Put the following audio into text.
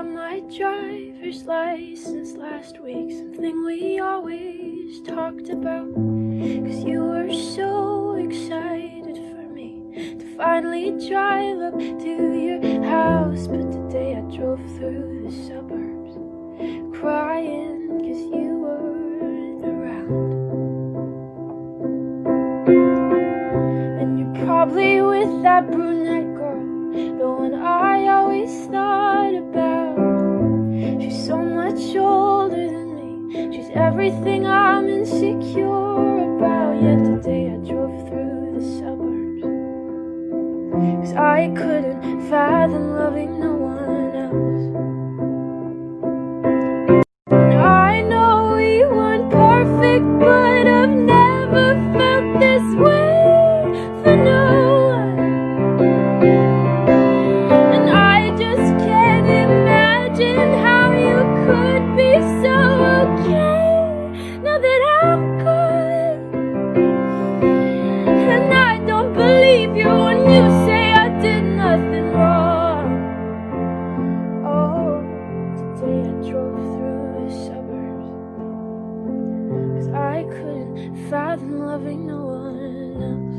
got my driver's license last week, something we always talked about. Cause you were so excited for me to finally drive up to your house. But today I drove through the suburbs crying cause you weren't around. And you're probably with that brunette everything I'm insecure about. Yet today I drove through the suburbs, cause I couldn't fathom loving no one I couldn't fathom loving no one.